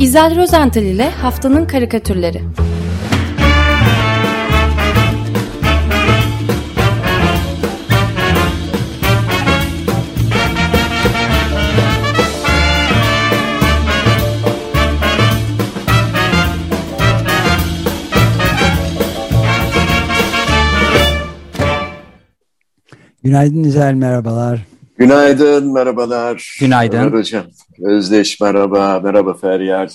İzel Rozental ile Haftanın Karikatürleri Günaydın İzel, merhabalar. Günaydın, merhabalar. Günaydın. Ömer Hocam. Özdeş, merhaba. Merhaba Feryal.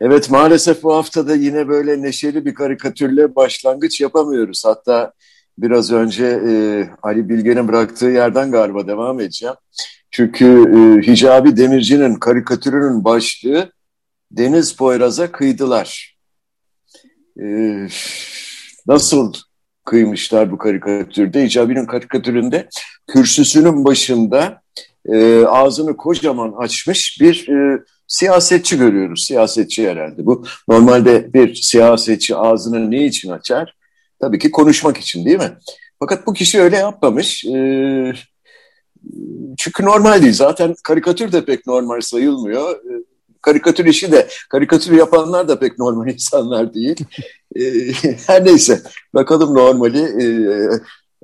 Evet, maalesef bu haftada yine böyle neşeli bir karikatürle başlangıç yapamıyoruz. Hatta biraz önce e, Ali Bilge'nin bıraktığı yerden galiba devam edeceğim. Çünkü e, Hicabi Demirci'nin karikatürünün başlığı Deniz Poyraz'a kıydılar. E, nasıl kıymışlar bu karikatürde. Hicabi'nin karikatüründe kürsüsünün başında e, ağzını kocaman açmış bir e, siyasetçi görüyoruz. Siyasetçi herhalde bu. Normalde bir siyasetçi ağzını ne için açar? Tabii ki konuşmak için değil mi? Fakat bu kişi öyle yapmamış. E, çünkü normal değil. Zaten karikatür de pek normal sayılmıyor. E, karikatür işi de, karikatür yapanlar da pek normal insanlar değil. E, her neyse, bakalım normali, e,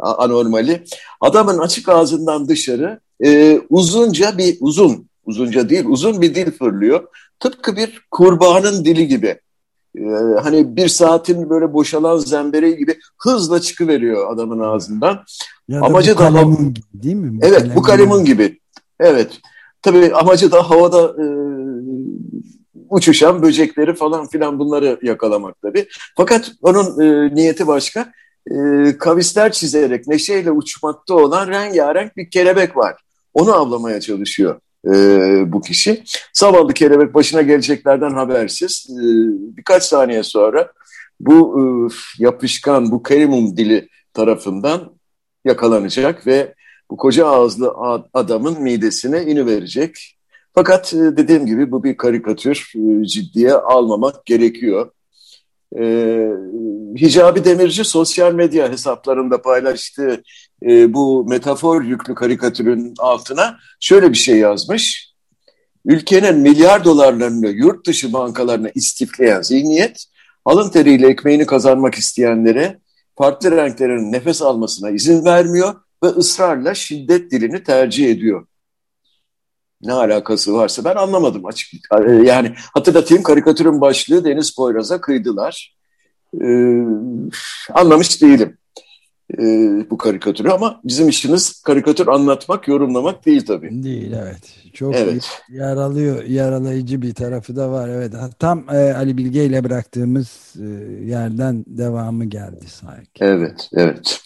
anormali. Adamın açık ağzından dışarı e, uzunca bir, uzun, uzunca değil, uzun bir dil fırlıyor. Tıpkı bir kurbağanın dili gibi. Ee, hani bir saatin böyle boşalan zembereği gibi hızla çıkıveriyor adamın ağzından. Ya da amacı bu kalemun da, gibi değil mi? Bu evet bu kalemun gibi. Evet. Tabii amacı da havada e, uçuşan böcekleri falan filan bunları yakalamak tabii. Fakat onun e, niyeti başka. E, kavisler çizerek neşeyle uçmakta olan rengarenk bir kelebek var. Onu avlamaya çalışıyor e, bu kişi. Zavallı kelebek başına geleceklerden habersiz. E, birkaç saniye sonra bu e, yapışkan, bu kerimum dili tarafından yakalanacak ve bu koca ağızlı adamın midesine iniverecek. Fakat e, dediğim gibi bu bir karikatür, e, ciddiye almamak gerekiyor. Ee, Hicabi Demirci sosyal medya hesaplarında paylaştığı e, bu metafor yüklü karikatürün altına şöyle bir şey yazmış. Ülkenin milyar dolarlarını yurt dışı bankalarına istifleyen zihniyet, alın teriyle ekmeğini kazanmak isteyenlere farklı renklerin nefes almasına izin vermiyor ve ısrarla şiddet dilini tercih ediyor ne alakası varsa ben anlamadım açık. Yani hatırlatayım karikatürün başlığı Deniz Poyraz'a kıydılar. Ee, anlamış değilim e, bu karikatürü ama bizim işimiz karikatür anlatmak, yorumlamak değil tabii. Değil evet. Çok evet. yaralıyor, yaralayıcı bir tarafı da var. Evet. Tam e, Ali Bilge ile bıraktığımız e, yerden devamı geldi sanki. Evet, evet.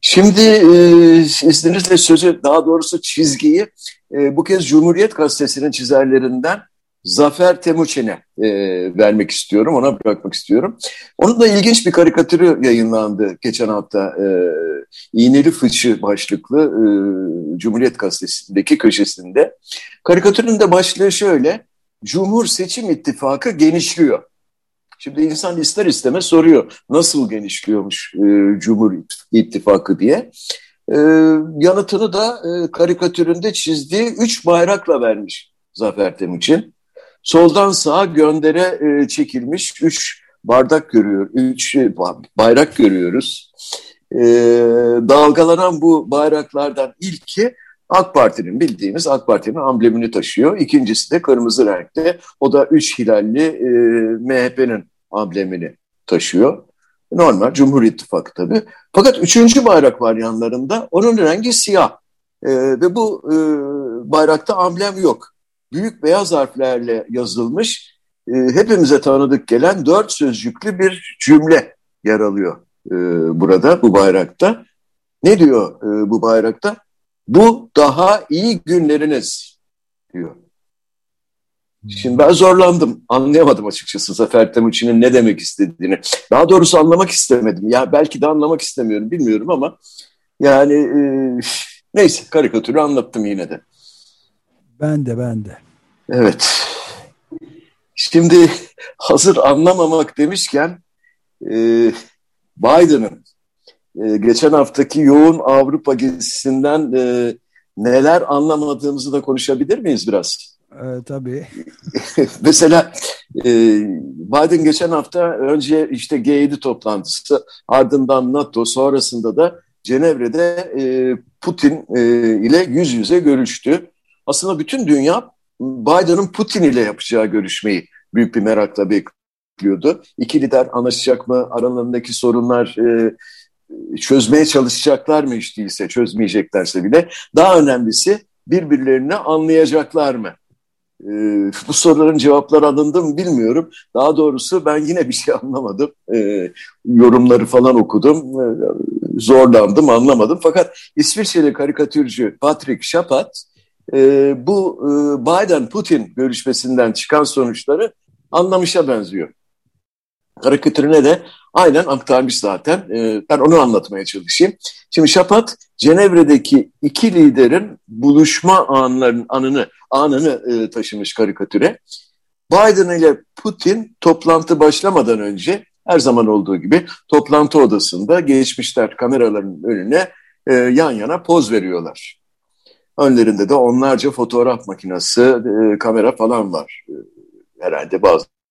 Şimdi e, izninizle sözü, daha doğrusu çizgiyi e, bu kez Cumhuriyet Gazetesi'nin çizerlerinden Zafer Temuçin'e e, vermek istiyorum, ona bırakmak istiyorum. Onun da ilginç bir karikatürü yayınlandı geçen hafta. E, İğneli Fıçı başlıklı e, Cumhuriyet Gazetesi'ndeki köşesinde. Karikatürün de başlığı şöyle, Cumhur Seçim İttifakı genişliyor. Şimdi insan ister istemez soruyor, nasıl genişliyormuş e, Cumhur İttifakı diye. E, yanıtını da e, karikatüründe çizdiği üç bayrakla vermiş Zafer Temuçin. Soldan sağa göndere e, çekilmiş üç bardak görüyor, üç e, bayrak görüyoruz. E, dalgalanan bu bayraklardan ilki AK Parti'nin bildiğimiz AK Parti'nin amblemini taşıyor. İkincisi de kırmızı renkte. O da üç hilalli e, MHP'nin amblemini taşıyor. Normal Cumhur İttifakı tabii. Fakat üçüncü bayrak var yanlarında. Onun rengi siyah. E, ve bu e, bayrakta amblem yok büyük beyaz harflerle yazılmış e, hepimize tanıdık gelen dört sözcüklü bir cümle yer alıyor e, burada bu bayrakta. Ne diyor e, bu bayrakta? Bu daha iyi günleriniz diyor. Şimdi ben zorlandım. Anlayamadım açıkçası Zafer Temuçin'in ne demek istediğini. Daha doğrusu anlamak istemedim. Ya belki de anlamak istemiyorum bilmiyorum ama yani e, neyse karikatürü anlattım yine de. Ben de ben de. Evet. Şimdi hazır anlamamak demişken e, Biden'ın e, geçen haftaki yoğun Avrupa gezisinden e, neler anlamadığımızı da konuşabilir miyiz biraz? E, tabii. mesela e, Biden geçen hafta önce işte G7 toplantısı ardından NATO sonrasında da Cenevre'de e, Putin e, ile yüz yüze görüştü. Aslında bütün dünya Biden'ın Putin ile yapacağı görüşmeyi büyük bir merakla bekliyordu. İki lider anlaşacak mı? Aralarındaki sorunlar e, çözmeye çalışacaklar mı hiç değilse, çözmeyeceklerse bile. Daha önemlisi birbirlerini anlayacaklar mı? E, bu soruların cevapları alındı mı bilmiyorum. Daha doğrusu ben yine bir şey anlamadım. E, yorumları falan okudum. E, zorlandım, anlamadım. Fakat İsviçreli karikatürcü Patrick Chapat e, bu e, Biden-Putin görüşmesinden çıkan sonuçları anlamışa benziyor. Karikatürüne de aynen aktarmış zaten. E, ben onu anlatmaya çalışayım. Şimdi Şapat, Cenevre'deki iki liderin buluşma anlarının anını anını e, taşımış karikatüre. Biden ile Putin toplantı başlamadan önce her zaman olduğu gibi toplantı odasında geçmişler kameraların önüne e, yan yana poz veriyorlar. Önlerinde de onlarca fotoğraf makinesi, e, kamera falan var. E, herhalde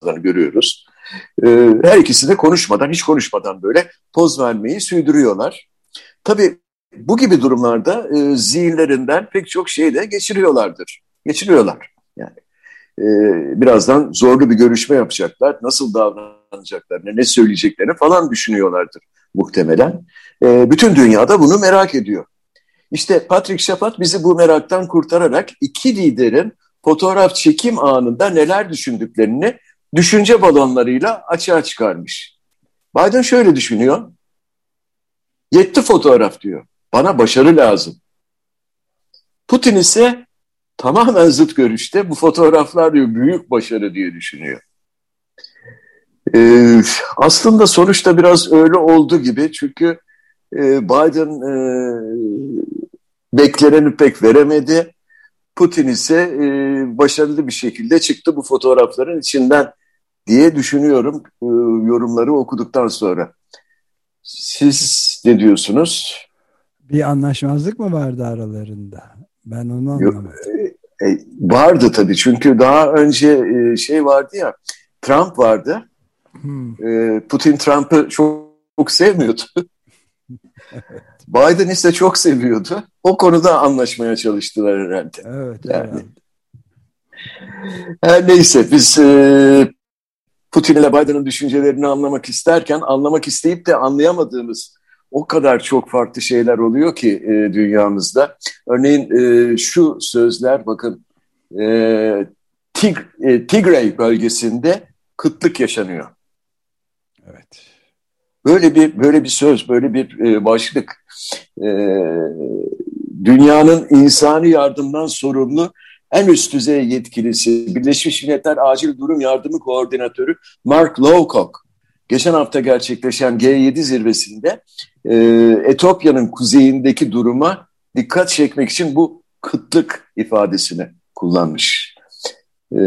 bazılarını görüyoruz. E, her ikisi de konuşmadan, hiç konuşmadan böyle poz vermeyi sürdürüyorlar. Tabii bu gibi durumlarda e, zihinlerinden pek çok şey de geçiriyorlardır. Geçiriyorlar. Yani e, birazdan zorlu bir görüşme yapacaklar. Nasıl davranacaklarını, ne söyleyeceklerini falan düşünüyorlardır muhtemelen. E, bütün dünyada bunu merak ediyor. İşte Patrick Şapat bizi bu meraktan kurtararak iki liderin fotoğraf çekim anında neler düşündüklerini düşünce balonlarıyla açığa çıkarmış. Biden şöyle düşünüyor. Yetti fotoğraf diyor. Bana başarı lazım. Putin ise tamamen zıt görüşte bu fotoğraflar diyor büyük başarı diye düşünüyor. Ee, aslında sonuçta biraz öyle oldu gibi çünkü e, Biden e, bekleneni pek veremedi. Putin ise e, başarılı bir şekilde çıktı bu fotoğrafların içinden diye düşünüyorum e, yorumları okuduktan sonra. Siz ne diyorsunuz? Bir anlaşmazlık mı vardı aralarında? Ben onu anlamadım. E, e, vardı tabii çünkü daha önce e, şey vardı ya Trump vardı. Hmm. E, Putin Trump'ı çok, çok sevmiyordu. Biden ise çok seviyordu. O konuda anlaşmaya çalıştılar herhalde. Evet. Yani. Her neyse biz e, Putin ile Biden'ın düşüncelerini anlamak isterken anlamak isteyip de anlayamadığımız o kadar çok farklı şeyler oluyor ki e, dünyamızda. Örneğin e, şu sözler bakın e, Tig e, Tigray bölgesinde kıtlık yaşanıyor. Evet. Böyle bir böyle bir söz, böyle bir e, başlık e, dünyanın insani yardımdan sorumlu en üst düzey yetkilisi Birleşmiş Milletler Acil Durum Yardımı Koordinatörü Mark Lowcock geçen hafta gerçekleşen G7 zirvesinde e, Etopya'nın kuzeyindeki duruma dikkat çekmek için bu kıtlık ifadesini kullanmış. E,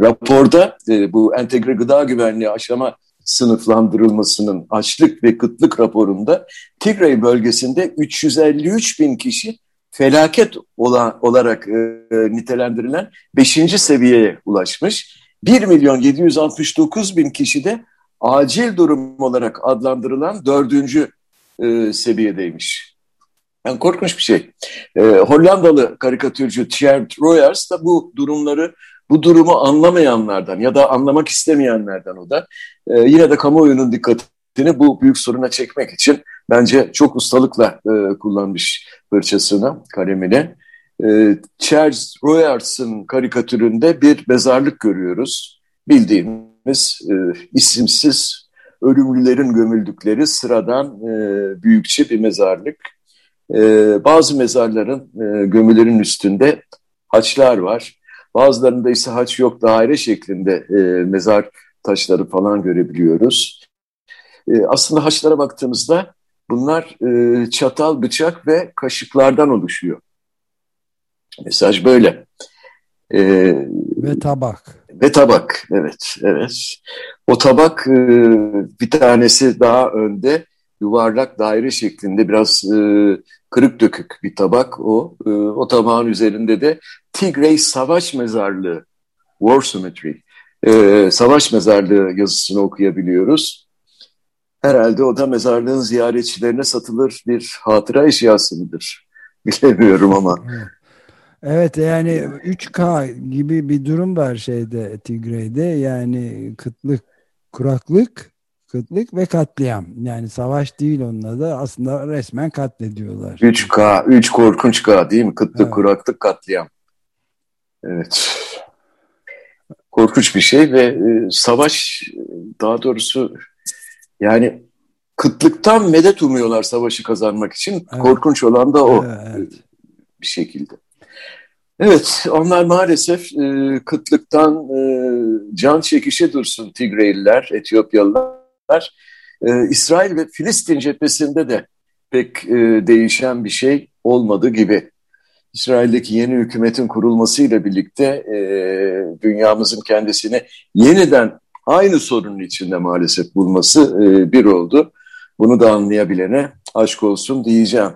raporda e, bu entegre gıda güvenliği aşama sınıflandırılmasının açlık ve kıtlık raporunda Tigray bölgesinde 353 bin kişi felaket olan, olarak e, nitelendirilen 5. seviyeye ulaşmış. 1 milyon 769 bin kişi de acil durum olarak adlandırılan 4. E, seviyedeymiş. Yani korkunç bir şey. E, Hollandalı karikatürcü Thierry Royers da bu durumları bu durumu anlamayanlardan ya da anlamak istemeyenlerden o da e, yine de kamuoyunun dikkatini bu büyük soruna çekmek için bence çok ustalıkla e, kullanmış fırçasını, kalemini. E, Charles Royers'ın karikatüründe bir mezarlık görüyoruz. Bildiğimiz e, isimsiz ölümlülerin gömüldükleri sıradan e, büyükçe bir mezarlık. E, bazı mezarların e, gömülerin üstünde haçlar var. Bazılarında ise haç yok daire şeklinde e, mezar taşları falan görebiliyoruz. E, aslında haçlara baktığımızda bunlar e, çatal, bıçak ve kaşıklardan oluşuyor. Mesaj böyle. E, ve tabak. Ve tabak, evet. evet. O tabak e, bir tanesi daha önde yuvarlak daire şeklinde biraz e, kırık dökük bir tabak o. E, o tabağın üzerinde de Tigray Savaş Mezarlığı, War Cemetery, e, Savaş Mezarlığı yazısını okuyabiliyoruz. Herhalde o da mezarlığın ziyaretçilerine satılır bir hatıra eşyası mıdır? Bilemiyorum ama. Evet yani 3K gibi bir durum var şeyde Tigray'de yani kıtlık, kuraklık, kıtlık ve katliam. Yani savaş değil onunla da aslında resmen katlediyorlar. 3K, 3 korkunç K değil mi? Kıtlık, evet. kuraklık, katliam. Evet. Korkunç bir şey ve e, savaş daha doğrusu yani kıtlıktan medet umuyorlar savaşı kazanmak için. Evet. Korkunç olan da o evet. bir şekilde. Evet, onlar maalesef e, kıtlıktan e, can çekişe dursun Tigreyliler, Etiyopyalılar. E, İsrail ve Filistin cephesinde de pek e, değişen bir şey olmadı gibi. İsrail'deki yeni hükümetin kurulmasıyla birlikte e, dünyamızın kendisini yeniden aynı sorunun içinde maalesef bulması e, bir oldu. Bunu da anlayabilene aşk olsun diyeceğim.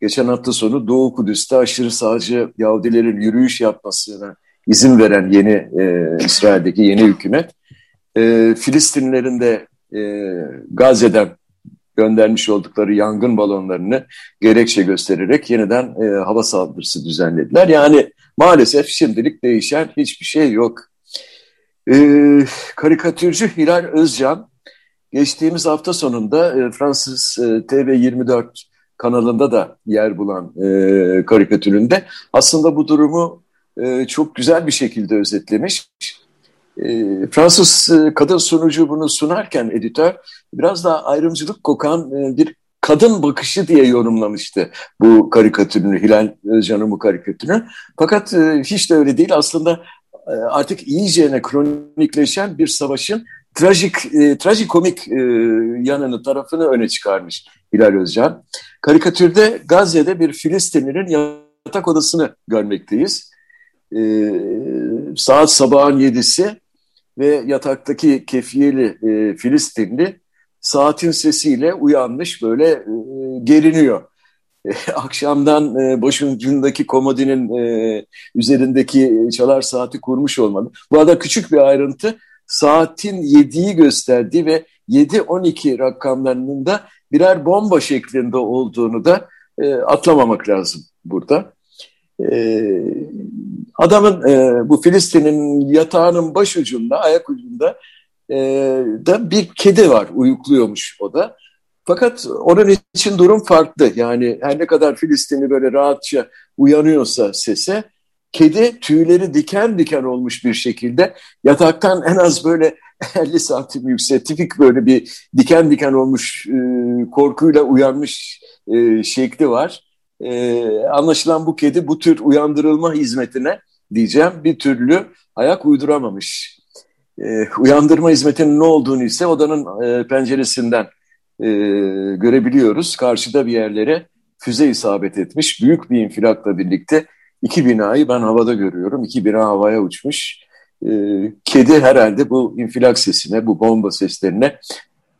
Geçen hafta sonu Doğu Kudüs'te aşırı sağcı Yahudilerin yürüyüş yapmasına izin veren yeni e, İsrail'deki yeni hükümet, e, Filistinlilerin de e, Gazze'den göndermiş oldukları yangın balonlarını gerekçe göstererek yeniden e, hava saldırısı düzenlediler. Yani maalesef şimdilik değişen hiçbir şey yok. E, karikatürcü Hilal Özcan geçtiğimiz hafta sonunda e, Fransız e, TV24 kanalında da yer bulan e, karikatüründe aslında bu durumu e, çok güzel bir şekilde özetlemiş. E, Fransız e, kadın sunucu bunu sunarken editör biraz daha ayrımcılık kokan e, bir kadın bakışı diye yorumlamıştı bu karikatürünü, Hilal Özcan'ın bu karikatürünü. Fakat e, hiç de öyle değil. Aslında artık iyicene kronikleşen bir savaşın trajik, e, trajikomik e, yanını, tarafını öne çıkarmış Hilal Özcan. Karikatürde Gazze'de bir Filistinlinin yatak odasını görmekteyiz. E, saat sabahın yedisi ve yataktaki kefiyeli e, Filistinli saatin sesiyle uyanmış böyle e, geriniyor. Akşamdan e, başucundaki komodinin e, üzerindeki çalar saati kurmuş olmalı. Bu arada küçük bir ayrıntı saatin 7'yi gösterdiği ve 7-12 rakamlarının da birer bomba şeklinde olduğunu da e, atlamamak lazım burada. E, adamın e, bu Filistin'in yatağının baş ucunda, ayak ucunda e, da bir kedi var, uyukluyormuş o da. Fakat onun için durum farklı. Yani her ne kadar Filistinli böyle rahatça uyanıyorsa sese, kedi tüyleri diken diken olmuş bir şekilde yataktan en az böyle 50 santim yüksek tipik böyle bir diken diken olmuş e, korkuyla uyanmış e, şekli var. E, anlaşılan bu kedi bu tür uyandırılma hizmetine diyeceğim bir türlü ayak uyduramamış. E, uyandırma hizmetinin ne olduğunu ise odanın e, penceresinden e, görebiliyoruz. Karşıda bir yerlere füze isabet etmiş. Büyük bir infilakla birlikte iki binayı ben havada görüyorum. İki bina havaya uçmuş. E, kedi herhalde bu infilak sesine, bu bomba seslerine,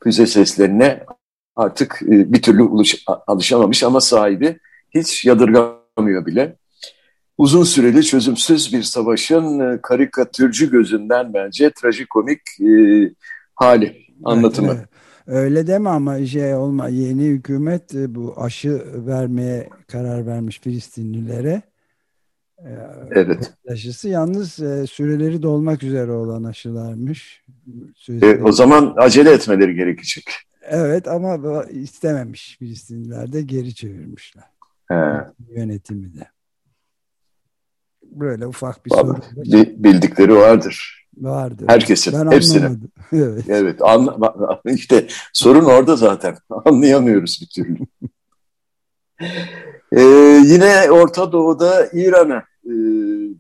füze seslerine artık e, bir türlü alışamamış ama sahibi hiç yadırgamıyor bile. Uzun süreli çözümsüz bir savaşın e, karikatürcü gözünden bence trajikomik e, hali, anlatımı. Evet, evet. Öyle deme ama şey olma yeni hükümet e, bu aşı vermeye karar vermiş Filistinlilere. Evet. Aşısı yalnız e, süreleri dolmak üzere olan aşılarmış. E, o zaman acele etmeleri gerekecek. Evet ama istememiş Filistinliler de geri çevirmişler. He. Yönetimi de. Böyle ufak bir Vallahi, sorun. Bildikleri vardır. Vardır. Herkesin, ben hepsinin. Anlamadım. evet. Evet, anla, işte sorun orada zaten. Anlayamıyoruz bir türlü. ee, yine Orta Doğu'da İran'a e,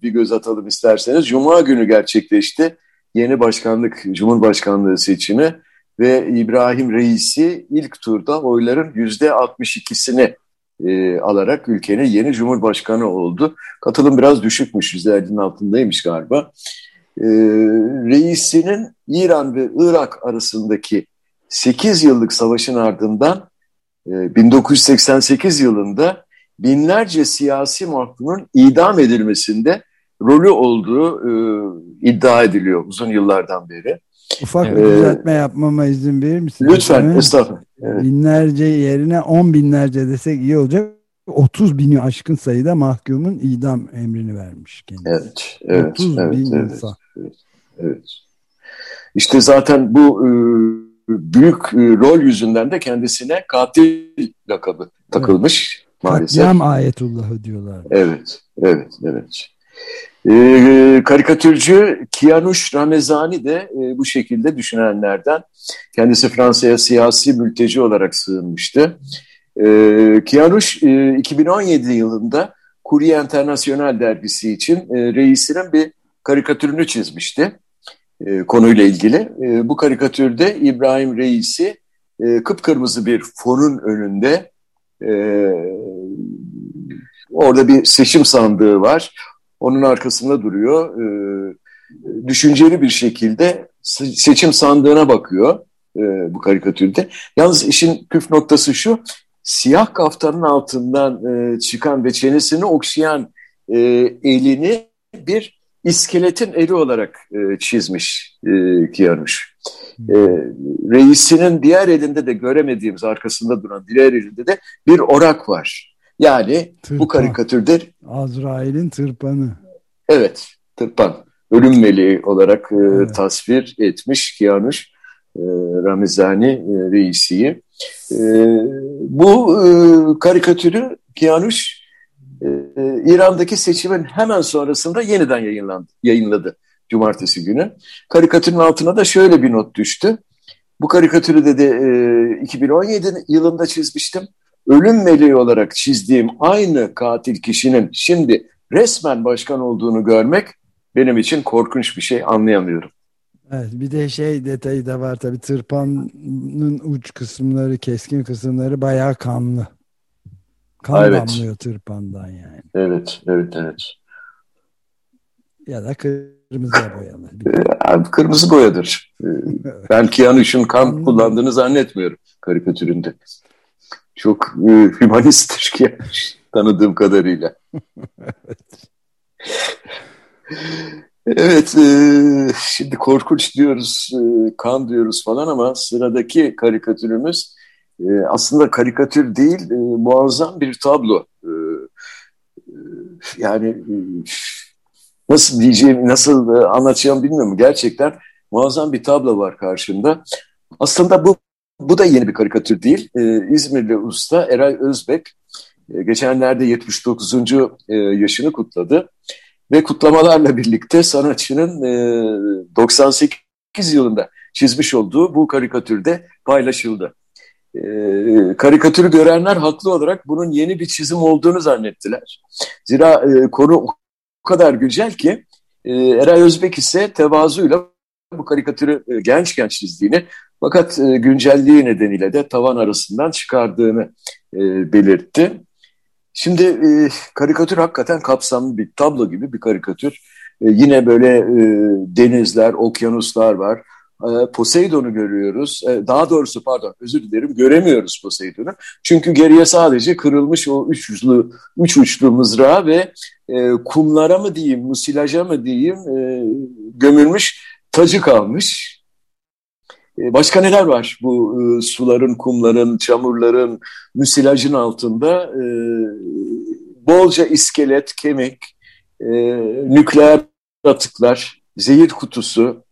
bir göz atalım isterseniz. Cuma günü gerçekleşti yeni başkanlık, Cumhurbaşkanlığı seçimi ve İbrahim Reisi ilk turda oyların yüzde 62'sini e, alarak ülkenin yeni Cumhurbaşkanı oldu. Katılım biraz düşükmüş, yüzde 50'nin altındaymış galiba. E, Reisi'nin İran ve Irak arasındaki 8 yıllık savaşın ardından e, 1988 yılında binlerce siyasi mahkumun idam edilmesinde rolü olduğu e, iddia ediliyor uzun yıllardan beri. Ufak bir düzeltme yapmama izin verir misin? Lütfen, estağfurullah. Evet. Binlerce yerine on binlerce desek iyi olacak. 30 bini aşkın sayıda mahkumun idam emrini vermiş kendisi. Evet, evet, 30 evet, bin evet, insan. evet, evet. İşte zaten bu e, büyük e, rol yüzünden de kendisine katil lakabı takılmış evet. maalesef. Katliam ayetullahı diyorlar. Evet, evet, evet. E, karikatürcü Kianush Ramezani de e, bu şekilde düşünenlerden. Kendisi Fransa'ya siyasi mülteci olarak sığınmıştı. E, Kianush e, 2017 yılında Courrier International dergisi için e, reisinin bir karikatürünü çizmişti e, konuyla ilgili. E, bu karikatürde İbrahim Reis'i e, kıpkırmızı bir fonun önünde e, orada bir seçim sandığı var. Onun arkasında duruyor. E, düşünceli bir şekilde seçim sandığına bakıyor e, bu karikatürde. Yalnız işin püf noktası şu, siyah kaftanın altından e, çıkan ve çenesini okşayan e, elini bir iskeletin eli olarak e, çizmiş e, Kiyanuş. E, reisinin diğer elinde de göremediğimiz arkasında duran diğer elinde de bir orak var. Yani Tırpan. bu karikatürde... Azrail'in tırpanı. Evet, tırpan. Ölüm meleği olarak e, evet. tasvir etmiş Kiyanuş Ramizani e, reisiyi. E, bu e, karikatürü Kiyanuş e, İran'daki seçimin hemen sonrasında yeniden yayınlandı, yayınladı cumartesi günü. Karikatürün altına da şöyle bir not düştü. Bu karikatürü dedi e, 2017 yılında çizmiştim. Ölüm meleği olarak çizdiğim aynı katil kişinin şimdi resmen başkan olduğunu görmek benim için korkunç bir şey anlayamıyorum. Evet, bir de şey detayı da var tabii tırpanın uç kısımları, keskin kısımları bayağı kanlı. Kan evet. damlıyor tırpandan yani. Evet, evet, evet. Ya da kırmızıya boyalı. Abi, kırmızı boyadır. ben Kianuş'un kan kullandığını zannetmiyorum karikatüründe. Çok e, hümanisttir Kianuş tanıdığım kadarıyla. evet. Evet, e, şimdi korkunç diyoruz, e, kan diyoruz falan ama sıradaki karikatürümüz e, aslında karikatür değil, e, muazzam bir tablo. E, e yani e, nasıl diyeceğim, nasıl e, anlatacağım bilmiyorum. Gerçekten muazzam bir tablo var karşımda. Aslında bu bu da yeni bir karikatür değil. E, İzmirli usta Eray Özbek e, geçenlerde 79. E, yaşını kutladı. Ve kutlamalarla birlikte sanatçının e, 98 yılında çizmiş olduğu bu karikatürde paylaşıldı. E, karikatürü görenler haklı olarak bunun yeni bir çizim olduğunu zannettiler. Zira e, konu o kadar güncel ki e, Eray Özbek ise tevazuyla bu karikatürü e, genç genç çizdiğini fakat e, güncelliği nedeniyle de tavan arasından çıkardığını e, belirtti. Şimdi e, karikatür hakikaten kapsamlı bir tablo gibi bir karikatür. E, yine böyle e, denizler, okyanuslar var. E, Poseidon'u görüyoruz. E, daha doğrusu pardon özür dilerim göremiyoruz Poseidon'u. Çünkü geriye sadece kırılmış o üç uçlu, üç uçlu mızrağı ve e, kumlara mı diyeyim, musilaja mı diyeyim e, gömülmüş tacı kalmış. E, başka neler var bu e, suların, kumların, çamurların, müsilajın altında? E, bolca iskelet, kemik, e, nükleer atıklar, zehir kutusu,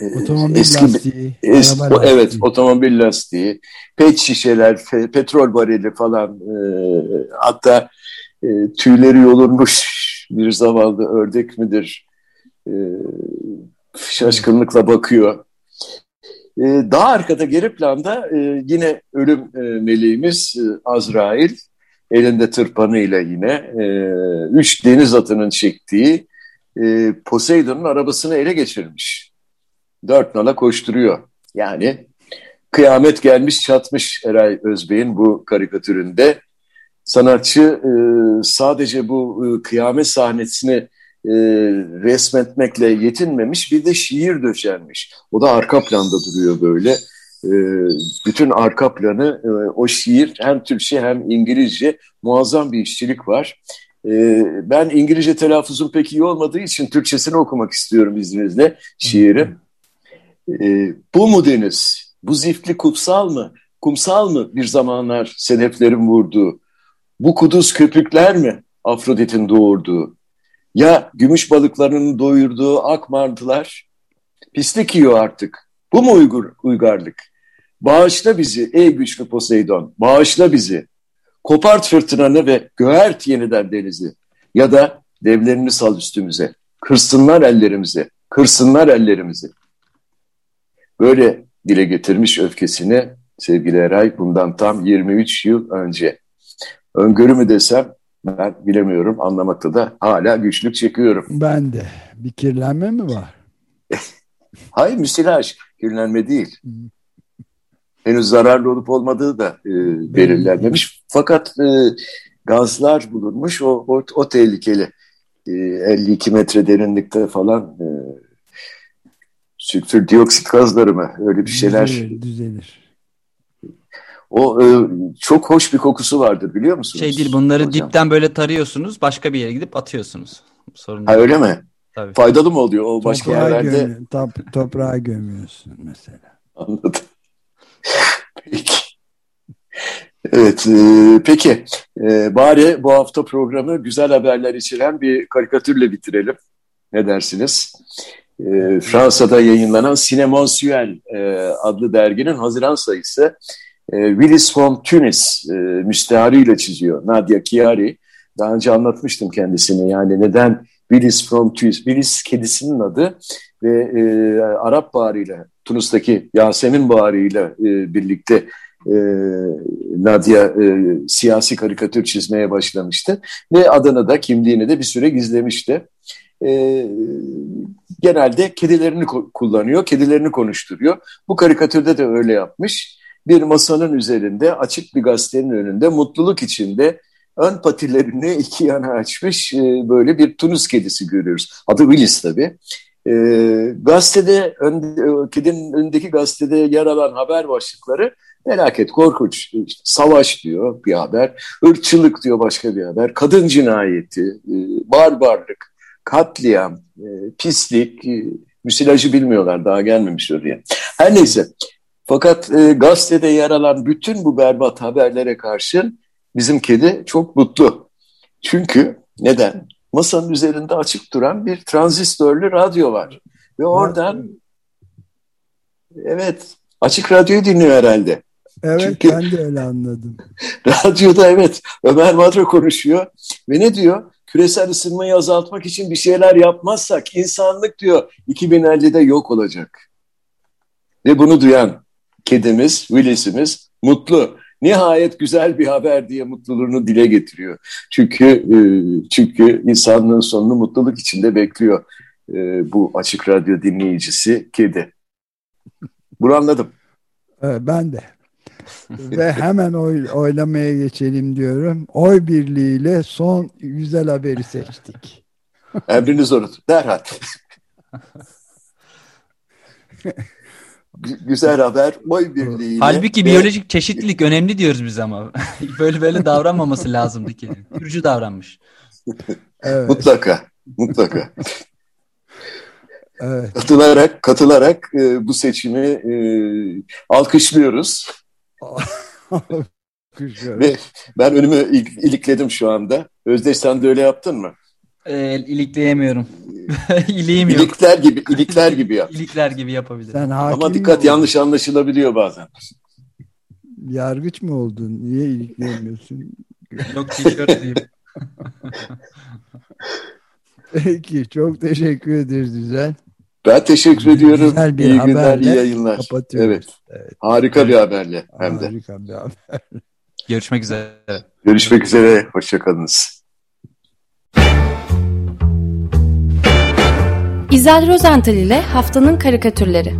e, otomobil eski, lastiği, es, o, evet otomobil lastiği, pet şişeler, pe, petrol varili falan, e, hatta e, tüyleri yolunmuş bir zavallı ördek midir? E, şaşkınlıkla bakıyor. Ee, daha arkada geri planda e, yine ölüm e, meleğimiz e, Azrail elinde tırpanıyla yine e, üç deniz atının çektiği e, Poseidon'un arabasını ele geçirmiş. Dört nala koşturuyor. Yani kıyamet gelmiş çatmış Eray Özbey'in bu karikatüründe. Sanatçı e, sadece bu e, kıyamet sahnesini e, resmetmekle yetinmemiş bir de şiir döşenmiş. O da arka planda duruyor böyle. e, bütün arka planı e, o şiir hem Türkçe hem İngilizce muazzam bir işçilik var. E, ben İngilizce telaffuzum pek iyi olmadığı için Türkçesini okumak istiyorum izninizle şiiri. E, bu mu deniz? Bu zifli kutsal mı? Kumsal mı bir zamanlar sedeflerin vurduğu? Bu kuduz köpükler mi Afrodit'in doğurduğu? Ya gümüş balıklarının doyurduğu ak martılar? Pislik yiyor artık. Bu mu uygur, uygarlık? Bağışla bizi ey güçlü Poseidon, bağışla bizi. Kopart fırtınanı ve göğert yeniden denizi. Ya da devlerini sal üstümüze. Kırsınlar ellerimizi, kırsınlar ellerimizi. Böyle dile getirmiş öfkesini sevgili Eray bundan tam 23 yıl önce. Öngörü mü desem ben bilemiyorum anlamakta da hala güçlük çekiyorum. Ben de. Bir kirlenme mi var? Hayır müsilaj kirlenme değil. Henüz zararlı olup olmadığı da e, belirlenmemiş. Fakat e, gazlar bulunmuş o, o, o tehlikeli. E, 52 metre derinlikte falan e, sülfür dioksit gazları mı öyle bir şeyler. Düzelir. düzelir. O e, çok hoş bir kokusu vardır biliyor musunuz? Şey değil bunları hocam? dipten böyle tarıyorsunuz başka bir yere gidip atıyorsunuz. Sorun ha öyle mi? Tabii. Faydalı mı oluyor o başka toprağa yerlerde? Top, toprağa gömüyorsun mesela. Anladım. peki. Evet, e, peki. E, bari bu hafta programı güzel haberler içeren bir karikatürle bitirelim. Ne dersiniz? E, Fransa'da yayınlanan Sinemonsuel e, adlı derginin Haziran sayısı e, Willis from Tunis e, müsteharıyla çiziyor. Nadia Chiari. Daha önce anlatmıştım kendisini. Yani neden Willis from Tunis? Willis kedisinin adı ve e, Arap bağrıyla, Tunus'taki Yasemin bağrıyla e, birlikte e, Nadia e, siyasi karikatür çizmeye başlamıştı. Ve adını da kimliğini de bir süre gizlemişti. E, genelde kedilerini kullanıyor, kedilerini konuşturuyor. Bu karikatürde de öyle yapmış. Bir masanın üzerinde açık bir gazetenin önünde mutluluk içinde ön patilerini iki yana açmış e, böyle bir Tunus kedisi görüyoruz. Adı Willis tabii. E, gazetede, e, kedinin önündeki gazetede yer alan haber başlıkları felaket, korkunç. İşte, savaş diyor bir haber, ırkçılık diyor başka bir haber, kadın cinayeti, barbarlık, katliam, pislik, müsilajı bilmiyorlar daha gelmemiş oraya. Her neyse fakat e, gazetede yer alan bütün bu berbat haberlere karşın bizim kedi çok mutlu. Çünkü neden? Masanın üzerinde açık duran bir transistörlü radyo var. Ve oradan evet açık radyoyu dinliyor herhalde. Evet Çünkü, ben de öyle anladım. radyoda evet Ömer Madra konuşuyor ve ne diyor? Küresel ısınmayı azaltmak için bir şeyler yapmazsak insanlık diyor 2050'de yok olacak. Ve bunu duyan kedimiz, Willis'imiz mutlu. Nihayet güzel bir haber diye mutluluğunu dile getiriyor. Çünkü e, çünkü insanlığın sonunu mutluluk içinde bekliyor e, bu açık radyo dinleyicisi kedi. Bunu anladım. Evet, ben de. Ve hemen oy, oylamaya geçelim diyorum. Oy birliğiyle son güzel haberi seçtik. Emriniz olur. Derhal. güzel haber oy birliğiyle. Halbuki biyolojik çeşitlilik önemli diyoruz biz ama. böyle böyle davranmaması lazımdı ki. Türcü davranmış. Evet. Mutlaka, mutlaka. Evet. Katılarak, katılarak e, bu seçimi e, alkışlıyoruz. Ve ben önümü ilikledim şu anda. Özdeş sen de öyle yaptın mı? E, ilikleyemiyorum. İliğim yok. İlikler gibi, ilikler gibi yap. İlikler gibi yapabilirim. Sen Ama dikkat yanlış anlaşılabiliyor bazen. Yargıç mı oldun? Niye ilikleyemiyorsun? yok tişört diyeyim. Peki çok teşekkür ederiz Güzel. Ben teşekkür ediyorum. Güzel bir iyi günler, iyi yayınlar. Evet. evet. Harika evet. bir haberle hem de. Harika bir haber. Görüşmek üzere. Görüşmek üzere. Hoşçakalınız. İzel Rozental ile Haftanın Karikatürleri